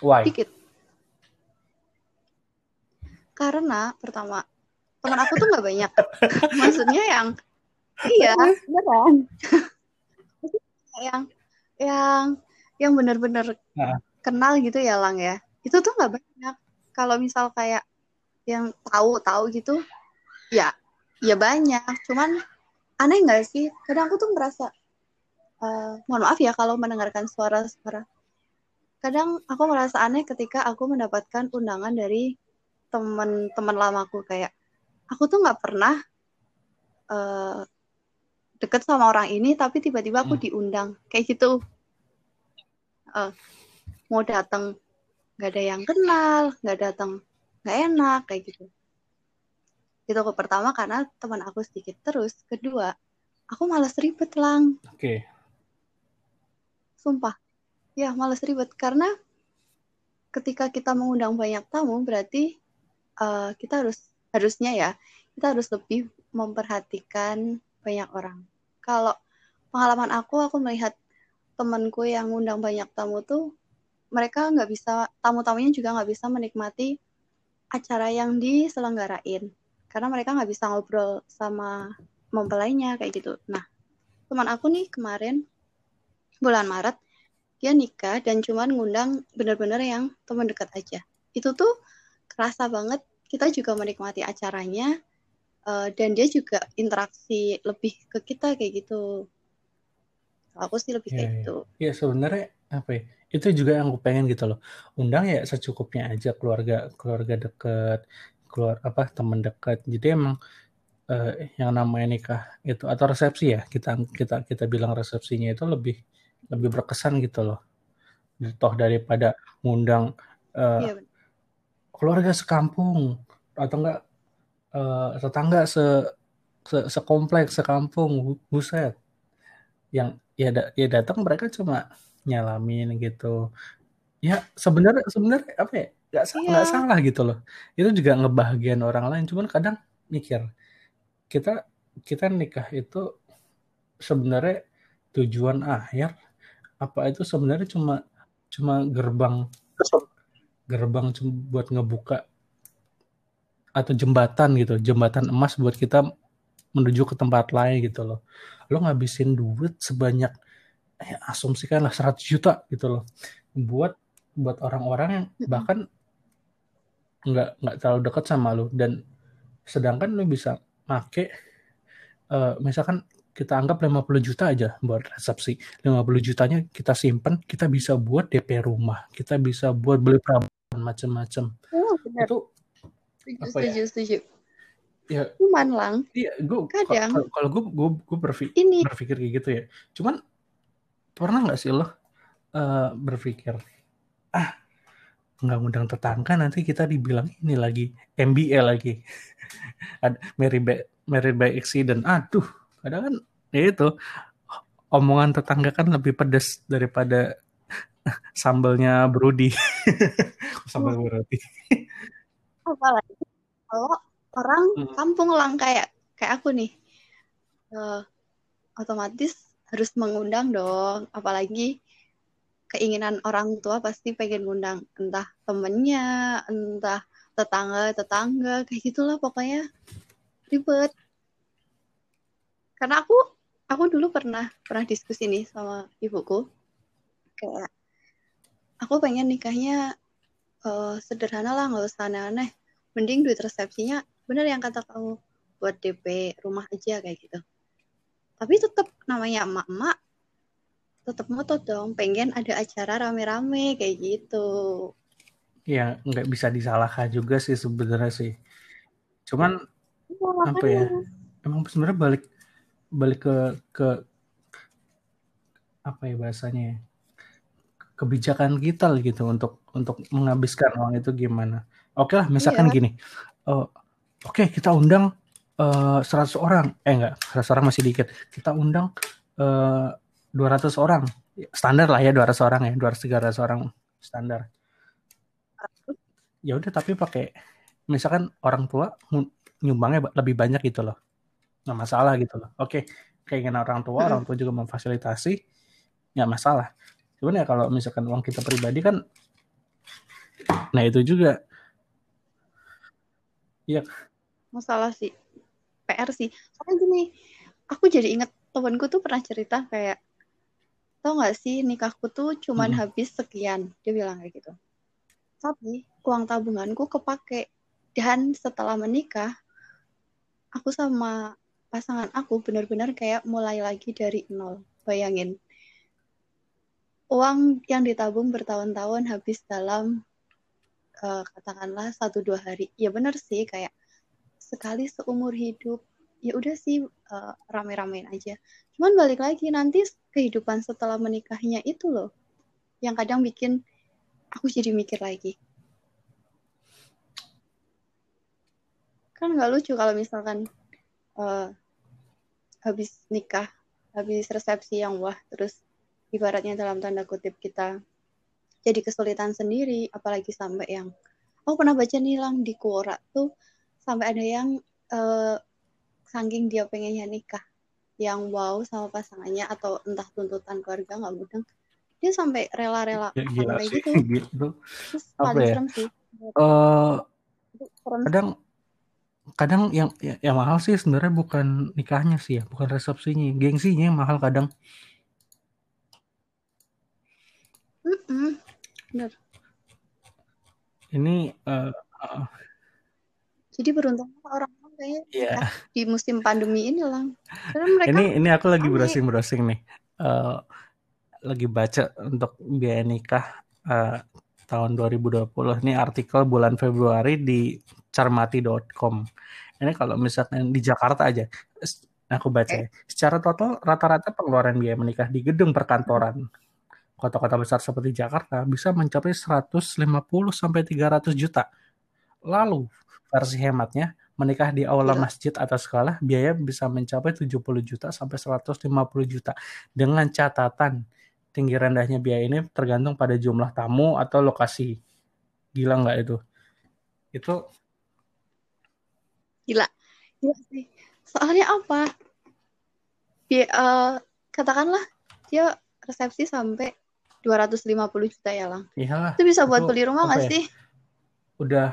Why? Sedikit. Karena pertama teman aku tuh nggak banyak. (laughs) Maksudnya yang iya beneran. (laughs) yang yang yang benar-benar nah. kenal gitu ya lang ya. Itu tuh nggak banyak. Kalau misal kayak yang tahu tahu gitu, ya ya banyak. Cuman aneh nggak sih kadang aku tuh merasa uh, mohon maaf ya kalau mendengarkan suara-suara kadang aku merasa aneh ketika aku mendapatkan undangan dari teman-teman lamaku kayak aku tuh nggak pernah uh, deket sama orang ini tapi tiba-tiba aku hmm. diundang. Kayak gitu. Uh, mau datang nggak ada yang kenal nggak datang nggak enak kayak gitu. Itu aku pertama karena teman aku sedikit terus. Kedua aku malas ribet lang. Oke. Okay. sumpah. Ya malas ribet. Karena ketika kita mengundang banyak tamu berarti uh, kita harus harusnya ya kita harus lebih memperhatikan banyak orang. Kalau pengalaman aku, aku melihat temanku yang undang banyak tamu tuh mereka nggak bisa tamu-tamunya juga nggak bisa menikmati acara yang diselenggarain karena mereka nggak bisa ngobrol sama mempelainya kayak gitu. Nah, teman aku nih kemarin bulan Maret dia nikah dan cuman ngundang bener-bener yang teman dekat aja. Itu tuh kerasa banget kita juga menikmati acaranya uh, dan dia juga interaksi lebih ke kita kayak gitu. Aku sih lebih ya, kayak ya. gitu. Ya sebenarnya apa ya? Itu juga yang aku pengen gitu loh. Undang ya secukupnya aja keluarga keluarga deket, keluar apa teman dekat. Jadi emang uh, yang namanya nikah itu atau resepsi ya kita kita kita bilang resepsinya itu lebih lebih berkesan gitu loh toh daripada ngundang uh, keluarga sekampung atau enggak uh, tetangga se, se sekompleks sekampung buset. Yang ya da, ya datang mereka cuma nyalamin gitu. Ya sebenarnya sebenarnya apa ya nggak iya. salah gitu loh. Itu juga ngebahagiain orang lain cuman kadang mikir kita kita nikah itu sebenarnya tujuan akhir apa itu sebenarnya cuma cuma gerbang gerbang buat ngebuka atau jembatan gitu jembatan emas buat kita menuju ke tempat lain gitu loh. Lo ngabisin duit sebanyak eh, asumsikan lah 100 juta gitu loh. Buat buat orang-orang yang bahkan nggak nggak terlalu dekat sama lo. Dan sedangkan lo bisa make uh, misalkan kita anggap 50 juta aja buat resepsi. 50 jutanya kita simpen, kita bisa buat DP rumah, kita bisa buat beli perabot macam-macam. Oh, Itu setuju, apa setuju, ya? setuju. Ya, cuman lang. Iya, gue kadang kalau gue gue gue berpikir, ini. berpikir kayak gitu ya. Cuman pernah nggak sih lo uh, berpikir ah nggak ngundang tetangga nanti kita dibilang ini lagi MBA lagi (laughs) ada Mary by Mary by accident aduh Kadang kan ya itu omongan tetangga kan lebih pedas daripada (laughs) sambalnya Brody. (laughs) Sambal Brody. Apalagi kalau orang hmm. kampung lang kayak kayak aku nih. Uh, otomatis harus mengundang dong, apalagi keinginan orang tua pasti pengen ngundang entah temennya, entah tetangga tetangga kayak gitulah pokoknya ribet karena aku aku dulu pernah pernah diskusi nih sama ibuku kayak aku pengen nikahnya uh, sederhana lah nggak usah aneh-aneh. Mending duit resepsinya bener yang kata kamu buat DP rumah aja kayak gitu. Tapi tetap namanya emak-emak tetap ngotot dong. Pengen ada acara rame-rame kayak gitu. Ya nggak bisa disalahkan juga sih sebenarnya sih. Cuman ya, apa ya emang sebenarnya balik balik ke ke apa ya bahasanya ya kebijakan kita gitu untuk untuk menghabiskan uang itu gimana. Oke lah misalkan iya. gini uh, oke okay, kita undang uh, 100 orang. Eh enggak 100 orang masih dikit. Kita undang uh, 200 orang. Standar lah ya 200 orang ya 200 300 orang standar. Ya udah tapi pakai misalkan orang tua nyumbangnya lebih banyak gitu loh. Nggak masalah gitu loh. Oke keinginan orang tua orang tua juga memfasilitasi nggak masalah cuman ya kalau misalkan uang kita pribadi kan nah itu juga iya masalah sih PR sih soalnya gini aku jadi inget temanku tuh pernah cerita kayak tau gak sih nikahku tuh cuman hmm. habis sekian dia bilang kayak gitu tapi uang tabunganku kepake dan setelah menikah aku sama pasangan aku benar-benar kayak mulai lagi dari nol. Bayangin. Uang yang ditabung bertahun-tahun habis dalam uh, katakanlah satu dua hari. Ya benar sih kayak sekali seumur hidup ya udah sih uh, rame-ramein aja. Cuman balik lagi nanti kehidupan setelah menikahnya itu loh yang kadang bikin aku jadi mikir lagi. Kan nggak lucu kalau misalkan uh, habis nikah habis resepsi yang wah terus ibaratnya dalam tanda kutip kita jadi kesulitan sendiri apalagi sampai yang oh pernah baca nih lang di Quora tuh sampai ada yang uh, saking dia pengennya nikah yang wow sama pasangannya atau entah tuntutan keluarga nggak mudeng. Dia sampai rela-rela ya, gila sampai sih. gitu. (laughs) gitu. Terus Apa paling ya? serem sih. Itu serem kadang kadang yang ya, yang mahal sih sebenarnya bukan nikahnya sih ya bukan resepsinya gengsinya yang mahal kadang Mm-mm. bener. Ini eh, eh, jadi beruntung orang-orang kayaknya ya nikah di musim pandemi ini lang karena mereka ini ini aku lagi browsing browsing nih. Eh, lagi baca untuk biaya nikah eh, tahun 2020 ini artikel bulan Februari di carmati.com ini kalau misalkan di Jakarta aja aku baca ya. secara total rata-rata pengeluaran biaya menikah di gedung perkantoran kota-kota besar seperti Jakarta bisa mencapai 150 sampai 300 juta lalu versi hematnya menikah di aula Gila. masjid atau sekolah biaya bisa mencapai 70 juta sampai 150 juta dengan catatan tinggi rendahnya biaya ini tergantung pada jumlah tamu atau lokasi gila nggak itu itu Gila. Gila sih. Soalnya apa? Dia, eh, katakanlah dia resepsi sampai 250 juta ya, Lang. iyalah Itu bisa buat Itu beli rumah nggak ya? sih? udah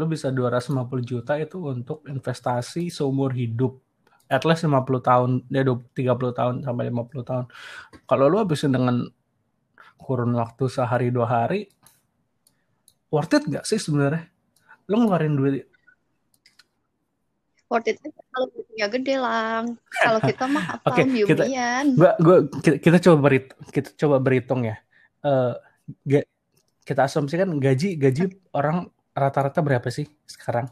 lu bisa 250 juta itu untuk investasi seumur hidup at least 50 tahun ya 20 30 tahun sampai 50 tahun kalau lu habisin dengan kurun waktu sehari dua hari worth it nggak sih sebenarnya lu ngeluarin duit Worth it aja kalau duitnya gede, Lang. Kalau kita mah (laughs) apa? Oke, kita- gua gua kita, kita coba berit kita coba berhitung ya Eh, ga- kita asumsikan gaji gaji orang rata-rata berapa sih sekarang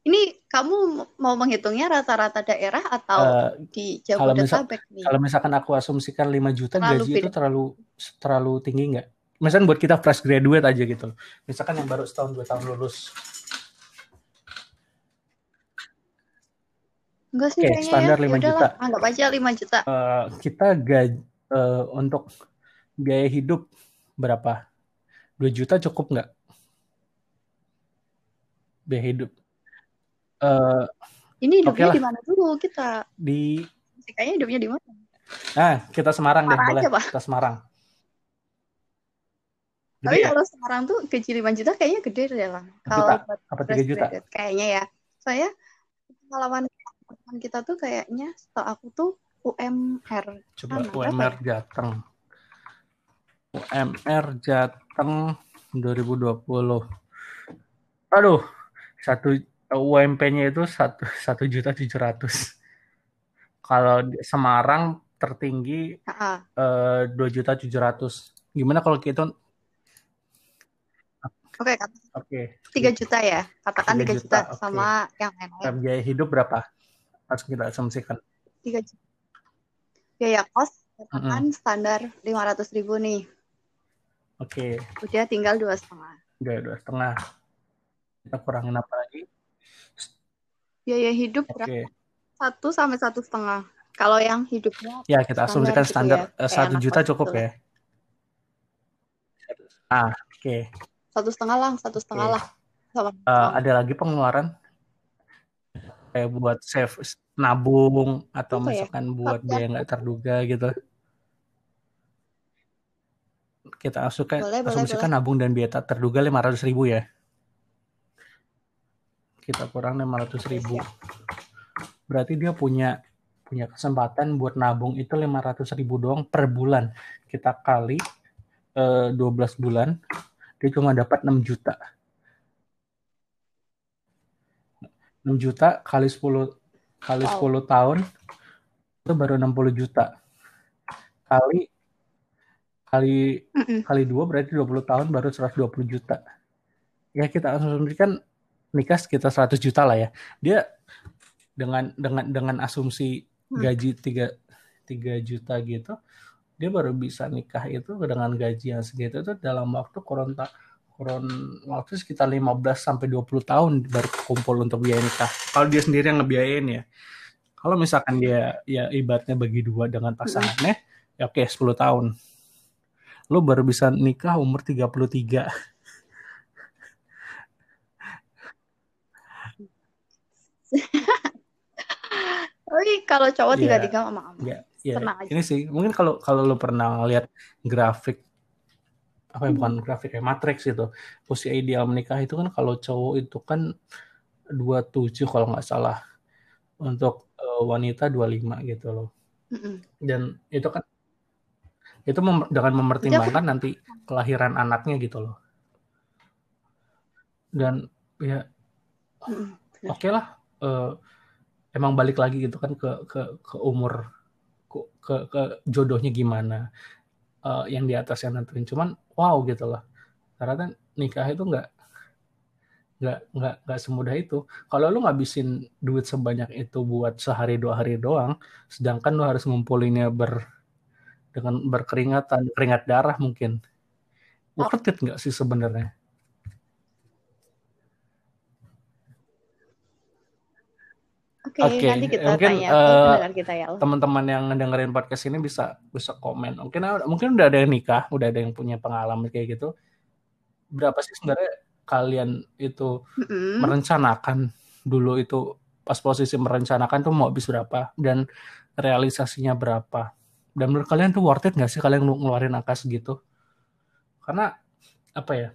Ini kamu mau menghitungnya rata-rata daerah atau Eh, di kalau misal- Jabodetabek nih? kalau misalkan aku asumsikan 5 juta Terlalu gaji beda. itu terlalu terlalu tinggi nggak misalkan buat kita fresh graduate aja gitu misalkan yang baru setahun dua tahun lulus Enggak sih Oke, kayaknya standar ya. 5 Yaudahlah, juta. anggap aja 5 juta. Eh, kita gaji untuk biaya hidup berapa 2 juta cukup nggak biaya hidup Eh, Ini hidupnya Oke lah. di mana dulu kita? di Kayaknya hidupnya di mana? ah kita Semarang deh Semarang boleh aja, Pak. kita Semarang Tapi ya, kalau sekarang tuh gaji 5 juta kayaknya gede deh lah. Kalau buat apa 3 fresh juta graduate. Kayaknya ya. Saya pengalaman teman kita tuh kayaknya setahu aku tuh UMR. coba berapa UMR Jateng UMR Jateng 2020 aduh satu UMP-nya itu satu satu juta tujuh ratus kalau Semarang tertinggi eh, dua juta tujuh ratus gimana kalau kita Oke, kata oke 3 juta ya. Katakan 3 3 juta, juta, oke. sama yang lain-lain. biaya hidup berapa harus kita asumsikan 3 juta. Biaya kos katakan standar 500 ribu nih. oke Udah tinggal dua setengah. dua dua setengah kita kurangin apa lagi Biaya hidup oke berapa? Satu sampai satu setengah. Kalau yang hidupnya Ya, kita asumsikan Standar standar gitu ya, eh, satu anak juta cukup gitu ya. Ah, oke. Satu setengah lah, satu setengah lah. Sama. Eh, ada lagi pengeluaran kayak buat save nabung atau Apa ya? misalkan buat biaya nggak terduga gitu. Kita asumsikan, Boleh, boleh, asumsikan nabung dan biaya tak terduga 500 ribu ya. Kita kurang 500 ribu. Berarti dia punya punya kesempatan buat nabung itu 500 ribu doang per bulan. Kita kali eh, 12 bulan, dia cuma dapat 6 juta. 6 juta kali 10 kali Wow. 10 tahun itu baru 60 juta kali kali Mm -mm. kali dua berarti 20 tahun baru 120 juta ya kita asumsikan nikah sekitar 100 juta lah ya dia dengan dengan dengan asumsi Hmm. gaji 3 3 juta gitu dia baru bisa nikah itu dengan gaji yang segitu itu dalam waktu kurun kurun waktu sekitar 15 sampai 20 tahun baru kumpul untuk biaya nikah. Kalau dia sendiri yang ngebiayain ya. Kalau misalkan dia ya ibaratnya bagi dua dengan pasangannya, ya oke 10 tahun. Lu baru bisa nikah umur 33. (laughs) Tapi kalau cowok tiga-tiga mama aman. Ya, Tenang aja. ini sih mungkin kalau kalau lu pernah lihat grafik apa ya Hmm. bukan grafik ya matriks itu usia ideal menikah itu kan kalau cowok itu kan 27 kalau nggak salah untuk eh, wanita 25 gitu loh Mm-mm. dan itu kan itu mem- dengan mempertimbangkan nanti kelahiran anaknya gitu loh dan ya Mm-mm. oke lah eh, emang balik lagi gitu kan ke ke ke umur ke ke, jodohnya gimana eh, yang di atas yang nentuin. Cuman wow gitu loh. Kan nikah itu nggak nggak nggak nggak semudah itu. Kalau lu ngabisin duit sebanyak itu buat sehari dua hari doang sedangkan lu harus ngumpulinnya ber dengan berkeringatan keringat darah mungkin. Worth it nggak sih sebenarnya Oke, Oke, nanti kita mungkin, tanya pendengar kita ya. teman-teman yang ngedengerin podcast ini bisa bisa komen. Mungkin mungkin udah ada yang nikah, udah ada yang punya pengalaman kayak gitu. Berapa sih sebenarnya kalian itu Mm-mm. merencanakan dulu itu pas posisi merencanakan tuh mau habis berapa dan realisasinya berapa? Dan menurut kalian tuh worth it nggak sih kalian ngeluarin angka segitu? Karena apa ya?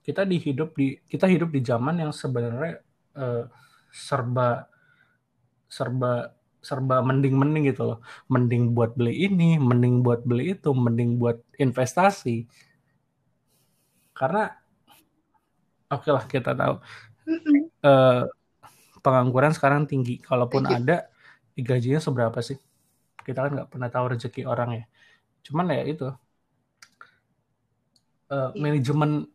Kita di hidup di kita hidup di zaman yang sebenarnya eh, serba serba serba mending-mending gitu loh. Mending buat beli ini, mending buat beli itu, mending buat investasi. Karena oke lah kita tahu eh, pengangguran sekarang tinggi. Kalaupun Thank ada, gajinya seberapa sih? Kita kan nggak pernah tahu rezeki orang ya. Cuman ya itu eh, Iya. manajemen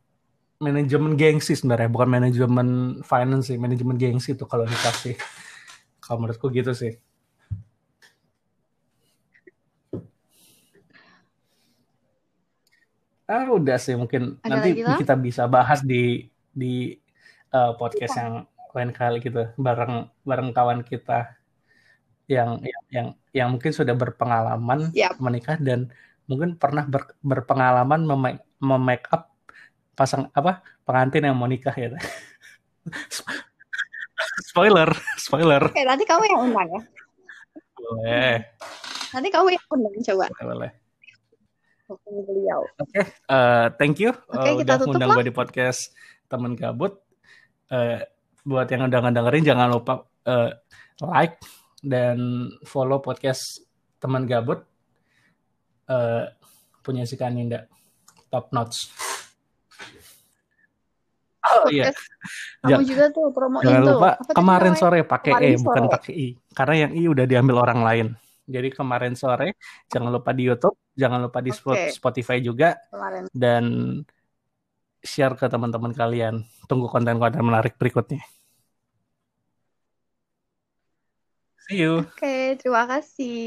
manajemen gengsi sebenarnya, bukan manajemen finance sih, manajemen gengsi itu kalau dikasih. Kalau menurutku gitu sih. Ah udah sih mungkin Ada nanti lagi kita bisa bahas di di eh, podcast yang lain kali gitu bareng bareng kawan kita yang yang yang, yang mungkin sudah berpengalaman Siap. menikah dan mungkin pernah ber- berpengalaman mem- mem-make up pasang apa pengantin yang mau nikah ya. (laughs) spoiler, (laughs) spoiler. Oke, nanti kamu yang undang ya. Boleh, Nanti kamu yang undang coba. boleh, boleh. Hubungi beliau. Oke, eh, thank you Oke, eh, kita udah lah. gue di podcast temen gabut. Eh, buat yang udah ngedengerin jangan lupa eh, like dan follow podcast teman gabut eh, punya si Kaninda top notch. Oh iya, Podcast (laughs) kamu juga tuh promoin jangan tuh. lupa Apa kemarin sore pakai E bukan pakai I karena yang I udah diambil orang lain. Jadi kemarin sore jangan lupa di YouTube, jangan lupa di Oke. Spotify juga Kemarin. dan share ke teman-teman kalian. Tunggu konten-konten menarik berikutnya. See you. Oke, terima kasih.